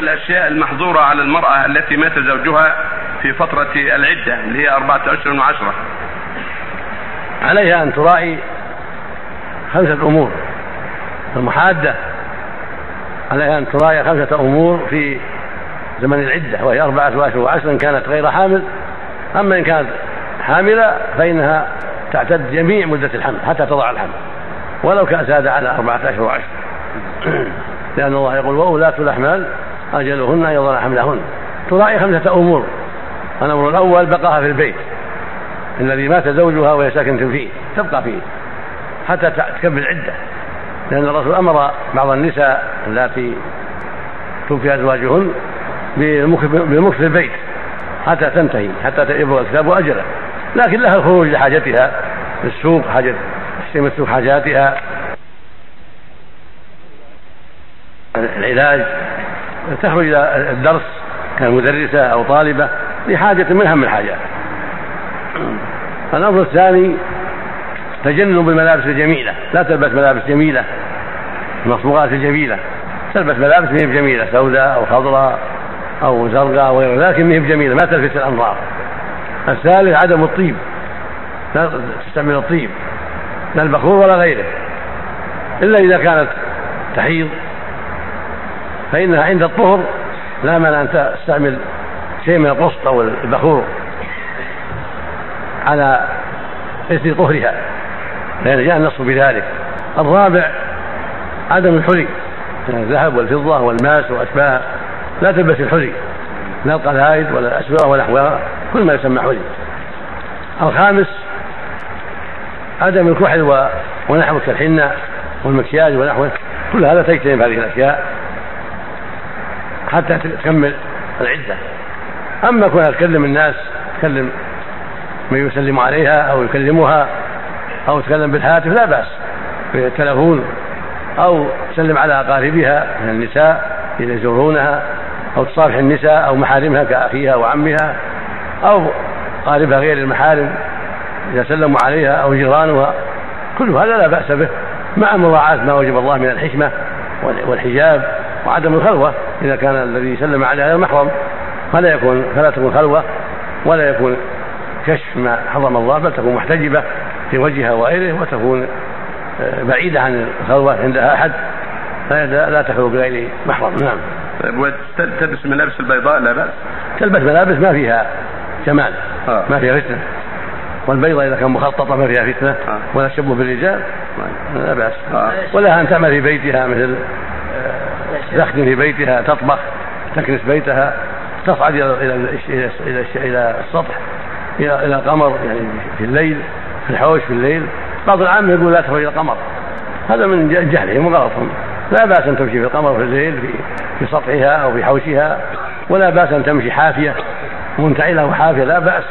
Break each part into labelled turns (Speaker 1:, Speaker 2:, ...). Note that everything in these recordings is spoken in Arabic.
Speaker 1: الأشياء المحظورة على المرأة التي مات زوجها في فترة العدة اللي هي أربعة أشهر وعشرة.
Speaker 2: عليها أن تراعي خمسة أمور. المحادة عليها أن تراعي خمسة أمور في زمن العدة وهي أربعة أشهر وعشر إن كانت غير حامل. أما إن كانت حاملة فإنها تعتد جميع مدة الحمل حتى تضع الحمل. ولو كان زاد على أربعة أشهر وعشر لأن الله يقول وأولاة الأحمال أجلهن أن يضعن حملهن. تراعي خمسة أمور. الأمر الأول بقاها في البيت. الذي مات زوجها وهي ساكنة فيه تبقى فيه حتى تكمل العدة لأن الرسول أمر بعض النساء اللاتي توفي أزواجهن بالمكث في البيت حتى تنتهي حتى يبلغ الكتاب أجله. لكن لها الخروج لحاجتها للسوق حاجة من السوق حاجاتها. العلاج تخرج إلى الدرس كمدرسة أو طالبة لحاجة من أهم الحاجات الأمر الثاني تجنب الملابس الجميلة. لا تلبس ملابس جميلة. المصبوغات الجميلة. تلبس ملابس مهي جميلة سوداء أو خضراء أو زرقاء وغيره لكن مهي جميلة ما تلفت الأنظار. الثالث عدم الطيب. لا تستعمل الطيب. لا البخور ولا غيره. إلا إذا كانت تحيض فإنها عند الطهر لا مانع أن تستعمل شيء من القسط أو البخور على إثر طهرها لأن جاء النص بذلك. الرابع عدم الحلي يعني الذهب والفضة والماس وأشباهها لا تلبس الحلي لا القلائد ولا الأسوأ ونحوها كل ما يسمى حلي. الخامس عدم الكحل ونحوه كالحنة والمكياج ونحوه كل هذا تجتنب هذه الأشياء. حتى تكمل العدة. أما كونها تكلم الناس تكلم من يسلم عليها أو يكلمها أو تكلم بالهاتف لا بأس. بالتلفون أو تسلم على أقاربها من النساء إذا يزورونها أو تصافح النساء أو محارمها كأخيها وعمها أو قاربها غير المحارم إذا سلموا عليها أو جيرانها. كل هذا لا بأس به مع مراعاة ما وجب الله من الحكمة والحجاب وعدم الخلوة. إذا كان الذي سلم عليها غير محرم فلا يكون فلا تكون خلوة ولا يكون كشف ما حرم الله بل تكون محتجبة في وجهها وغيره وتكون آه، بعيدة عن الخلوة عندها أحد لا تخلو بغير محرم. نعم.
Speaker 1: طيب وتلبس الملابس البيضاء؟ لا بأس.
Speaker 2: تلبس ملابس ما فيها جمال آه. ما فيها فتنة. والبيضة إذا كان مخططة ما فيها فتنة آه. ولا تشبه بالرجال لا بأس. آه. ولها أن تعمل في بيتها مثل تخدم في بيتها تطبخ تكنس بيتها تصعد إلى إلى إلى السطح إلى إلى القمر يعني في الليل في الحوش في الليل. بعض العامة يقول لا تخرج إلى القمر. هذا من جهلهم وغلطهم لا بأس أن تمشي في القمر في الليل في في سطحها أو في حوشها ولا بأس أن تمشي حافية منتعلة وحافية لا بأس.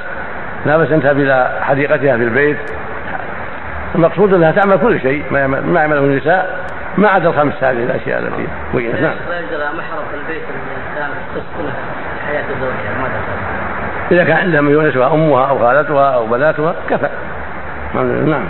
Speaker 2: لا بأس أن تذهب إلى حديقتها في البيت. المقصود أنها تعمل كل شيء ما يعمله النساء. ما عدا الخمس هذه الأشياء التي بينت نعم. محرم البيت الإنسان تسكن حياة زوجها ما إذا كان عندها من يونسها أمها أو خالتها أو بناتها كفى. نعم.